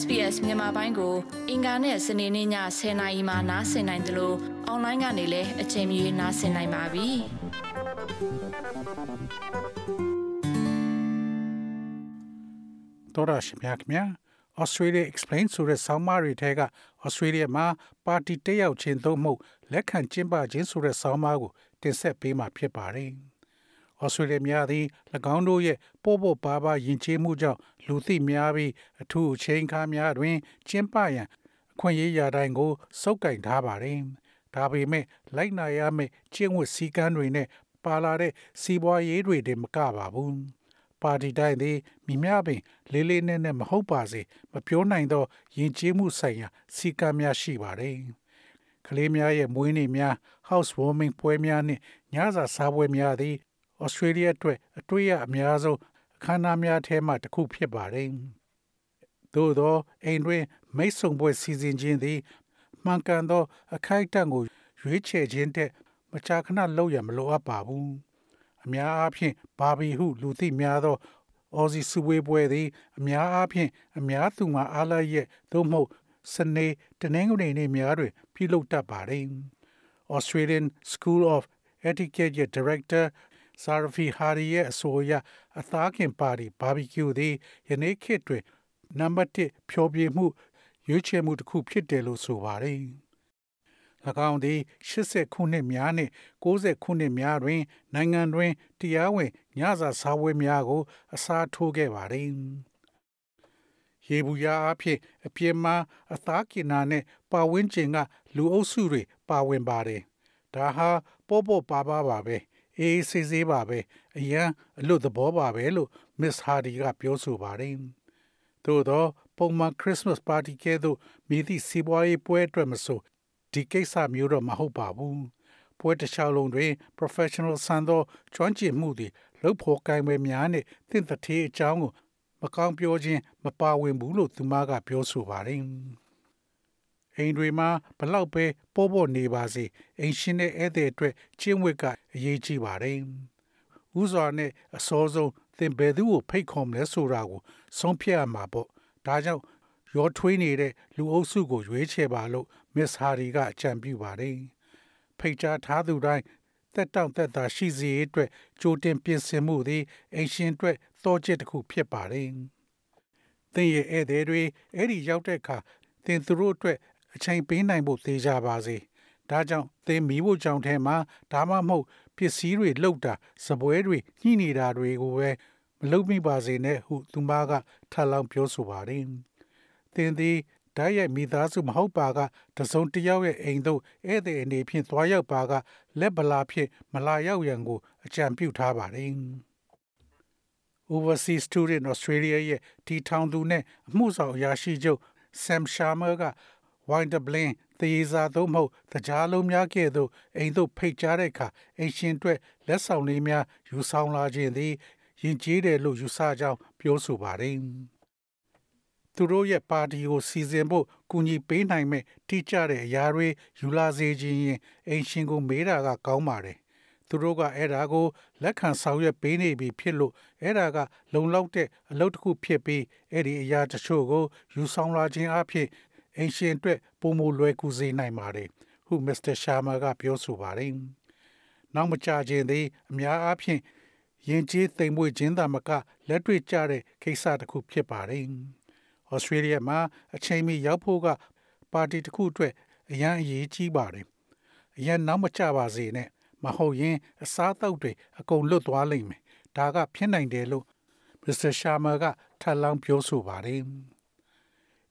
SBS မြန်မာပိုင်းကို အင်ကာနဲ့စနေနေ့ည10:00နာရီမှနားဆင်နိုင်တယ်လို့အွန်လိုင်းကနေလည်းအချိန်မီနားဆင်နိုင်ပါပြီ။တော်ရရှိမြခင် Australia Explain ဆိုတဲ့ဆောင်းပါးတွေထဲက Australia မှာပါတီတက်ရောက်ခြင်းသို့မဟုတ်လက်ခံကျင်းပခြင်းဆိုတဲ့ဆောင်းပါးကိုတင်ဆက်ပေးမှာဖြစ်ပါတယ်။ ဩစတြေးလျများသည်၎င်းတို့ရဲ့ပို့ပို့ပါပါယဉ်ကျေးမှုကြောင့်လူသိများပြီးအထူးအချိန်ခါများတွင် ကျင်းပရန်အခွင့်အရေးရာတိုင်းကိုစုပ်ကိုင်ထားပါတယ်။ဒါပေမဲ့လိုက်နာရမယ့်ကျင့်ဝတ်စည်းကမ်းတွေနဲ့ပါလာတဲ့စီးပွားရေးတွေတင်မကပါဘူး။ပါတီတိုင်းသည်မိမြပင်လေးလေးနက်နက်မဟုတ်ပါစေမပြောနိုင်သောယဉ်ကျေးမှုဆိုင်ရာစီကံများရှိပါတယ်။ကလေးများရဲ့မွေးနေ့များ house warming ပွဲများနှင့်ညစာစားပွဲများသည် ဩစတြေးလျအတွက်အတွေ့အအများဆုံးအခမ်းအနားများထဲမှတစ်ခုဖြစ်ပါတယ်။သို့သောအိမ်တွင်မိတ်ဆုံပွဲစီစဉ်ခြင်းသည်မှန်ကန်သော အခိုက်အတန့်ကိုရွေးချယ်ခြင်းတဲ့မကြာခဏလုပ်ရမလိုအပ်ပါဘူး။အများအားဖြင့်ဘာဘီဟု လူသိများသောအော်စီစုဝေးပွဲသည်အများအားဖြင့်အများသူငါအားလရဲ့သို့မဟုတ်စနေတနင်္ဂနွေနေ့များတွင်ပြုလုပ်တတ်ပါတယ်။ Australian School of Etiquette ရဲ့ Director ဆာရဖီဟာရီရဲ့အဆိုအရအသားခင်ပါတီဘာဘီကျူသည်ယနေ့ခေတ်တွင်နံပါတ်1ဖြောပြမှုရွေးချယ်မှုတစ်ခုဖြစ်တယ်လို့ဆိုပါတယ်။၎င်းသည်80ခုနှစ်များနှင့်90ခုနှစ်များတွင် နိုင်ငံတွင်တရားဝင်ညစာစားပွဲများကို အစားထိုးခဲ့ပါတယ်။ရေဘူးရအဖြစ်အပြင်းမှာအသားကင်နာနဲ့ပါဝင်းကျင်ကလူအုပ်စုတွေပါဝင်ပါတယ်။ဒါဟာပေါ်ပေါ်ပါပါပါပဲ အေးဆေးဆေးပါပဲအရန်အလွတ်သဘောပါပဲလို့ Miss Hardy ကပြောဆိုပါတယ်။သို့သောပုံမှန် Christmas party ကဲ့သို့မိသည့်စီးပွားရေးပွဲအတွက်မဆိုဒီကိစ္စမျိုးတော့မဟုတ်ပါဘူး။ပွဲတစ်လျှောက်လုံးတွင် professional ဆန်သောကျွမ်းကျင်မှုသည်လှုပ်ဖို့ကိုင်ပဲများနှင့်သင်တထေးအကြောင်းကိုမကောင်းပြောခြင်းမပါဝင်ဘူးလို့သူမကပြောဆိုပါတယ်။ အိမ်တွေမှာဘလောက်ပဲပိုးဖို့နေပါစေအိမ်ရှင်တဲ့ဧည့်သည်အတွက်ကျင့်ဝတ်ကအရေးကြီးပါတယ်။ဥစွာနဲ့အစောဆုံးသင်ဘယ်သူကိုဖိတ်ခေါ်မလဲဆိုတာကိုဆုံးဖြတ်ရမှာပေါ့။ဒါကြောင့်ရောထွေးနေတဲ့လူအုပ်စုကိုရွေးချယ်ပါလို့မစ္စဟာရီကအကြံပြုပါတယ်။ဖိတ်ကြားထားသူတိုင်းတက်တောင့်တက်တာရှိစေအတွက်ကြိုတင်ပြင်ဆင်မှုသည်အိမ်ရှင်အတွက်သောကျစ်တစ်ခုဖြစ်ပါတယ်။သင်ရဲ့ဧည့်သည်တွေအဲ့ဒီရောက်တဲ့အခါသင်သူတို့အတွက် အချိန်ပေးနိုင်ဖို့သေချာပါစေ။ဒါကြောင့်သင်မိဖို့ကြောင့်ထဲမှာဒါမှမဟုတ်ပစ္စည်းတွေလှုပ်တာစပွဲတွေညှိနေတာတွေကိုပဲမလုပ်မိပါစေနဲ့ဟုသူမကထပ်လောင်းပြောဆိုပါတယ်။သင်သည်ဓာတ်ရိုက်မိသားစုမဟုတ်ပါကတစုံတစ်ယောက်ရဲ့အိမ်သို့ဧည့်သည်အနေဖြင့်သွားရောက်ပါကလက်ပလာဖြင့်မလာရောက်ရန်ကိုအကြံပြုထားပါတယ်။ Overseas Student Australia ရဲ့တီထောင်သူနဲ့အမှုဆောင်အရာရှိချုပ် Sam Sharma က ဝိုင်းဒဘလင်းသေစာသို့မဟုတ်တကြားလုံးများကဲ့သို့အိမ်သို့ဖိတ်ကြားတဲ့အခါအိမ်ရှင်အတွက်လက်ဆောင်လေးများယူဆောင်လာခြင်းသည်ယဉ်ကျေးတယ်လို့ယူဆကြောင်းပြောဆိုပါတယ်။သူတို့ရဲ့ပါတီကိုစီစဉ်ဖို့ကူညီပေးနိုင်မဲ့တိကျတဲ့အရာတွေယူလာစေခြင်းရင်အိမ်ရှင်ကိုမေးတာကကောင်းပါတယ်။သူတို့ကအဲ့ဒါကိုလက်ခံဆောင်ရွက်ပေးနေပြီဖြစ်လို့အဲ့ဒါကလုံလောက်တဲ့အလုပ်တစ်ခုဖြစ်ပြီးအဲ့ဒီအရာတချို့ကိုယူဆောင်လာခြင်းအဖြစ် အိမ်ရှင်အတွက်ပုံမလွယ်ကူစေနိုင်ပါတယ်ဟုမစ္စတာရှာမာကပြောဆိုပါတယ်။နောက်မကြခြင်းသည်အများအားဖြင့်ယဉ်ကျေးသိမ်မွေ့ခြင်းသာမကလက်တွေ့ကျတဲ့ကိစ္စတစ်ခုဖြစ်ပါတယ်။ဩစတြေးလျမှာအချိန်မီရောက်ဖို့ကပါတီတစ်ခုအတွက်အရန်အရေးကြီးပါတယ်။အရန်နောက်မကြပါစေနဲ့မဟုတ်ရင်အစားအသောက်တွေအကုန်လွတ်သွားလိမ့်မယ်။ဒါကဖြစ်နိုင်တယ်လို့မစ္စတာရှာမာကထပ်လောင်းပြောဆိုပါတယ်။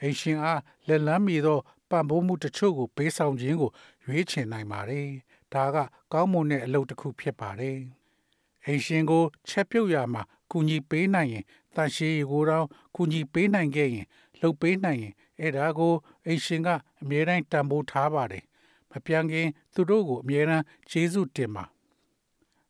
အိမ်ရှင်အားလက်လန်းမီသောပံ့ပိုးမှုတချို့ကိုပေးဆောင်ခြင်းကိုရွေးချယ်နိုင်ပါတယ်။ဒါကကောင်းမွန်တဲ့အလုပ်တစ်ခုဖြစ်ပါတယ်။အိမ်ရှင်ကိုချက်ပြုတ်ရမှာကူညီပေးနိုင်ရင်တန်ရှည်ကိုတော့ကူညီပေးနိုင်ခဲ့ရင်လှုပ်ပေးနိုင်ရင်အဲ့ဒါကိုအိမ်ရှင်ကအမြဲတမ်းတန်ဖိုးထားပါတယ်။မပြောင်းခင်သူတို့ကိုအမြဲတမ်းကျေးဇူးတင်ပါ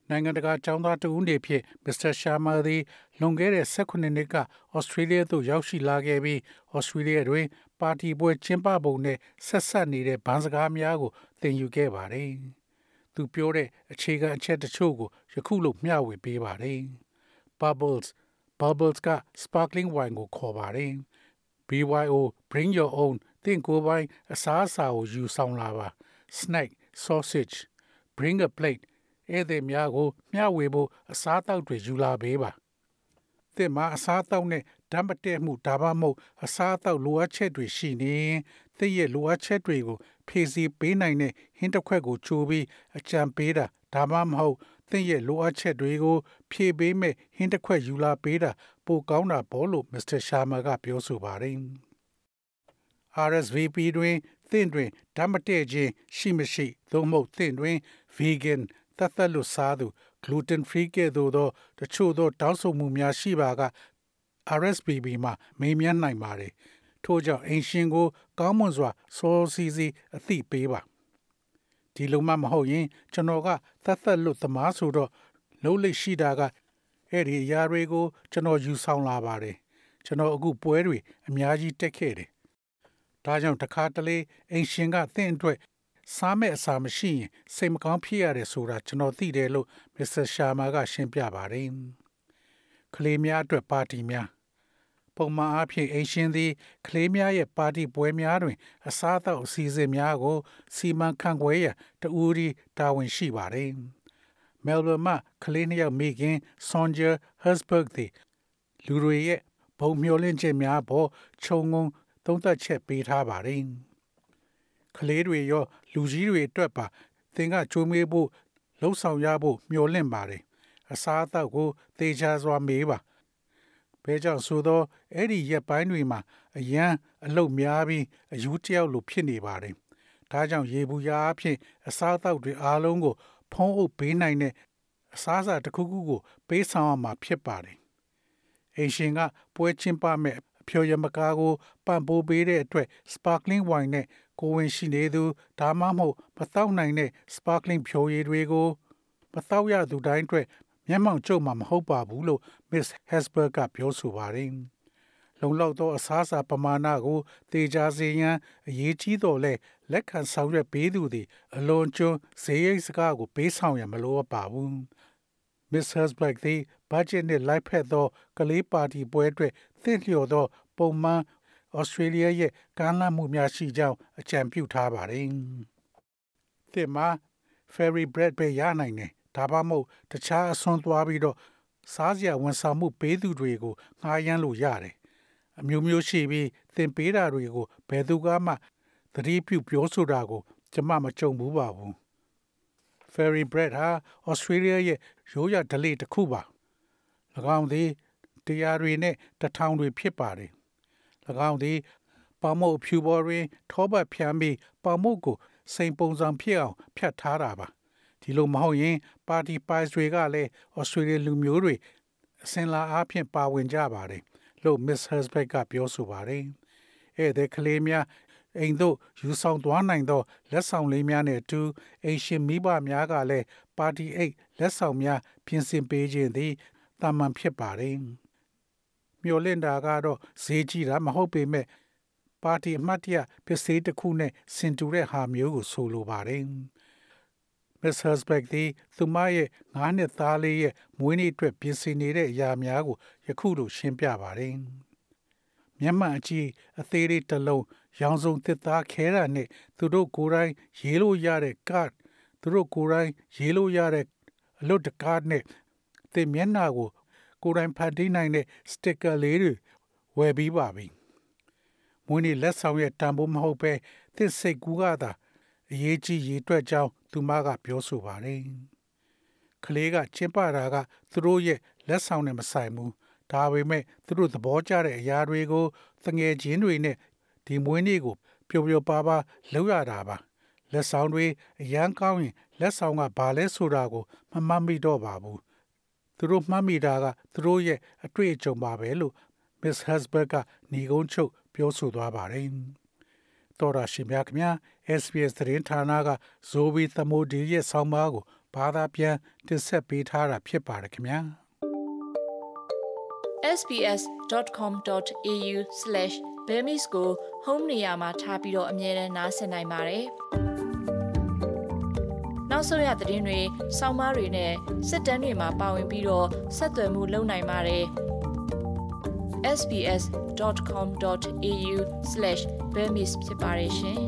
နိုင်ငံတကာចောင်းသားတဦးနေဖြင့်မစ္စတာရှာမာသည်လွန်ခဲ့တဲ့18နှစ်ကဩစတြေးလျသို့ရောက်ရှိလာခဲ့ပြီးဩစတြေးလျတွင် ပါတီပွဲကျင်းပပုံနဲ့ဆက်ဆက်နေတဲ့ဗန်းစကားများကိုသင်ယူခဲ့ပါတယ်။သူပြောတဲ့အခြေခံအချက်တချို့ကိုယခုလိုမျှဝေပေးပါတယ်။ Bubbles Bubbles က sparkling wine ကိုခေါ်ပါတယ်။ BYO bring your own သင်ကိုယ်ပိုင်အစားအစာကိုယူဆောင်လာပါ snack sausage bring a plate ဧည့်သည်များကို မျှဝေဖို့အစားအသောက်တွေယူလာပေးပါသင်မှာအစားအသောက်နဲ့ဓာတ်မတည့်မှုဒါမှမဟုတ်အစားအသောက်လိုအပ်ချက်တွေရှိနေသင်ရဲ့လိုအပ်ချက်တွေကိုဖြည့်ဆည်းပေးနိုင်တဲ့ဟင်းတစ်ခွက်ကိုချိုးပြီးအကြံပေးတာဒါမှမဟုတ်သင်ရဲ့လိုအပ်ချက်တွေကို ဖြည့်ပေးမဲ့ဟင်းတစ်ခွက်ယူလာပေးတာပိုကောင်းတာပေါ့လို့မစ္စတာရှာမာကပြောဆိုပါတယ် RSVP တွင်သင်တွင်ဓာတ်မတည့်ခြင်းရှိမရှိသို့မဟုတ်သင်တွင် vegan သတ်သက်လို့စားသူ gluten free ကဲ့သို့သောတချို့သောတောင်းဆိုမှုများရှိပါက RSVP မှာမေးမြန်းနိုင်ပါတယ်ထို့ကြောင့်အင်ရှင်ကို ကောင်းမွန်စွာစောစီစီအသိပေးပါဒီလိုမှမဟုတ်ရင် ကျွန်တော်ကသတ်သက်လို့သမားဆိုတော့လုံးလိရှိတာကအဲ့ဒီအရာတွေကို ကျွန်တော်ယူဆောင်လာပါတယ်ကျွန်တော်အခုပွဲတွေအများကြီးတက်ခဲ့တယ်ဒါကြောင့်တခါတလေအင်ရှင်ကသင်အတွက် စားမဲ့အစာမရှိရင်စိတ်မကောင်းဖြစ်ရတယ်ဆိုတာကျွန်တော်သိတယ်လို့မစ္စတာရှာမာက ရှင်းပြပါတယ်ကလေးများအတွက်ပါတီများပုံမှန်အားဖြင့်အရှင်သည်ကလေးများရဲ့ပါတီပွဲများတွင် အစားအသောက်အစီအစဉ်များကို စီမံခန့်ခွဲရန်တဦးဒီတာဝန်ရှိပါတယ်။မဲလ်ဘန်မှာကလေးနှစ်ယောက်မိခင်ဆွန်ဂျာဟတ်စဘတ်သည်လူတွေရဲ့ဘုံမျောလင့်ချက်များပေါ်ခြုံငုံသုံးသပ်ချက်ပေးထားပါတယ်။ ကလေးတွေရော လူကြီးတွေအတွက်ပါသင်ကချိုးမေးဖို့လှုပ်ဆောင်ရဖို့မျှော်လင့်ပါတယ်။အစားအသောက်ကိုသေချာစွာမေးပါဘဲကြောင့်ဆိုသောအဲ့ဒီရက်ပိုင်းတွေမှာအရန်အလုတ်များပြီးအယူတယောက်လိုဖြစ်နေပါတယ်။ဒါကြောင့်ရေဘူးရာအဖြစ်အစားအသောက်တွေအားလုံးကို ဖုံးအုပ်ပေးနိုင်တဲ့အစားအစာတစ်ခုခုကို ပေးဆောင်ရမှာဖြစ်ပါတယ်။အရှင်ကပွဲချင်းပမဲ့အဖျော်ရမကားကိုပံ့ပိုးပေးတဲ့အတွက် sparkling wine နဲ့ ကိုဝင်ရှိနေသူဒါမှမဟုတ်မတောက်နိုင်တဲ့ sparkling ဖြိုရည်တွေကိုမတောက်ရသူတိုင်းအတွက်မျက်မှောင်ကျုပ်မှာမဟုတ်ပါဘူးလို့ Miss Hesberg ကပြောဆိုပါတယ်။လုံလောက်သောအစားအစာပမာဏကိုတေချာစေရန်အရေးကြီးတော်လဲလက်ခံဆောင်ရွက်ပေးသူသည်အလွန်ကျွန်းဈေးရိတ်စကားကိုပေးဆောင်ရန်မလိုအပ်ပါဘူး။ Miss Hesberg သည် budget နဲ့လိုက်ဖက်သောကလေးပါတီပွဲအတွက်သင့်လျော်သောပုံမှန် ဩစတြေးလျရဲ့ကမ်းလှမ်းမှုများရှိကြောင်းအကြံပြုထားပါတယ်။သင်မှာ fairy bread ပဲရနိုင်တယ်ဒါမှမဟုတ်တခြားအစွန်းသွားပြီးတော့စားစရာဝန်ဆောင်မှုပေးသူတွေကိုငှားရမ်းလို့ရတယ်အမျိုးမျိုးရှိပြီးသင်ပေးတာတွေကိုဘယ်သူကမှသတိပြုပြောဆိုတာကိုကျွန်မမကြုံဘူးပါဘူး Fairy Bread ဟာ Australia ရဲ့ရိုးရာဓလေ့တစ်ခုပါ၎င်းသည်တရားတွေနဲ့တထောင်တွေဖြစ်ပါတယ်၎ င်းသည်ပေါမုတ်ဖြူပေါ်တွင် ထောပတ်ဖြန်းပြီးပေါမုတ်ကိုစိန်ပုံစံဖြစ်အောင်ဖြတ်ထားတာပါဒီလိုမဟုတ်ရင် ပါတီပိုင်တွေကလည်းဩစတြေးလျလူမျိုးတွေအစင်လာအားဖြင့်ပါဝင်ကြပါတယ်လို့ Miss Hersbeck ကပြောဆိုပါတယ်။အဲ့ဒီကလေးများအိမ်တို့ယူဆောင်သွားနိုင်သောလက်ဆောင်လေးများနဲ့အတူအိရှင်မိဘများကလည်းပါတီအိတ်လက်ဆောင်များပြင်ဆင်ပေးခြင်းသည်တာမန်ဖြစ်ပါတယ်။ မျော်လင့်တာကတော့ဈေးကြီးတာမဟုတ်ပေမဲ့ပါတီအမှတ်တရပစ္စည်းတစ်ခုနဲ့ဆင်တူတဲ့ဟာမျိုးကိုဆိုလိုပါတယ်။ Miss Hersbeck သည်သူမရဲ့ငါးနှစ်သားလေးရဲ့မွေးနေ့အတွက်ပြင်ဆင်နေတဲ့အရာများကိုယခုလိုရှင်းပြပါတယ်။မျက်မှန်အကြည့်အသေးလေးတစ်လုံးရောင်စုံသစ်သားခဲတာနဲ့သူတို့ကိုယ်တိုင်ရေးလို့ရတဲ့ card သူတို့ကိုယ်တိုင်ရေးလို့ရတဲ့အလွတ်တကားနဲ့သင်မျက်နှာကို ကိုယ်တိုင်ဖတ်သိနိုင်တဲ့ sticker လေးတွေဝယ်ပြီးပါပြီ။မွေးနေ့လက်ဆောင်ရဲ့တန်ဖိုးမဟုတ်ပဲသစ်စိတ်ကူးကသာအရေးကြီးရေးအတွက်ကြောင့်သူမကပြောဆိုပါတယ်။ကလေးကကျင်းပတာကသူတို့ရဲ့လက်ဆောင်နဲ့မဆိုင်ဘူး။ဒါပေမဲ့သူတို့သဘောကျတဲ့အရာတွေကိုတငယ်ချင်းတွေနဲ့ဒီမွေးနေ့ကိုပျော်ပျော်ပါပါလုပ်ရတာပါ။လက်ဆောင်တွေအရန်ကောင်းရင်လက်ဆောင်ကဘာလဲဆိုတာကိုမမှတ်မိတော့ပါဘူး။ သူတို့မှတ်မိတာကသူတို့ရဲ့အတွေ့အကြုံပါပဲလို့ Miss Hasberg ကညီကုန်းချုပ်ပြောဆိုသွားပါတယ်။တော်ရရှိမြခင်များ SBS သတင်းဌာနကဇိုဘီသမိုဒီရဲ့ဆောင်းပါးကိုဘာသာပြန်တင်ဆက်ပေးထားတာဖြစ်ပါတယ်ခင်ဗျာ sbs.com.au/bemis ကို home နေရာမှာထားပြီးတော့အမြဲတမ်းနှာစင်နိုင်ပါတယ်။ နောက်ဆုံးရသတင်းတွေ၊ဆောင်းပါးတွေနဲ့စစ်တမ်းတွေမှာပါဝင်ပြီးတော့ဆက်သွယ်မှုလုပ်နိုင်ပါတယ်။ sbs.com.au/bemis ဖြစ်ပါတယ်ရှင်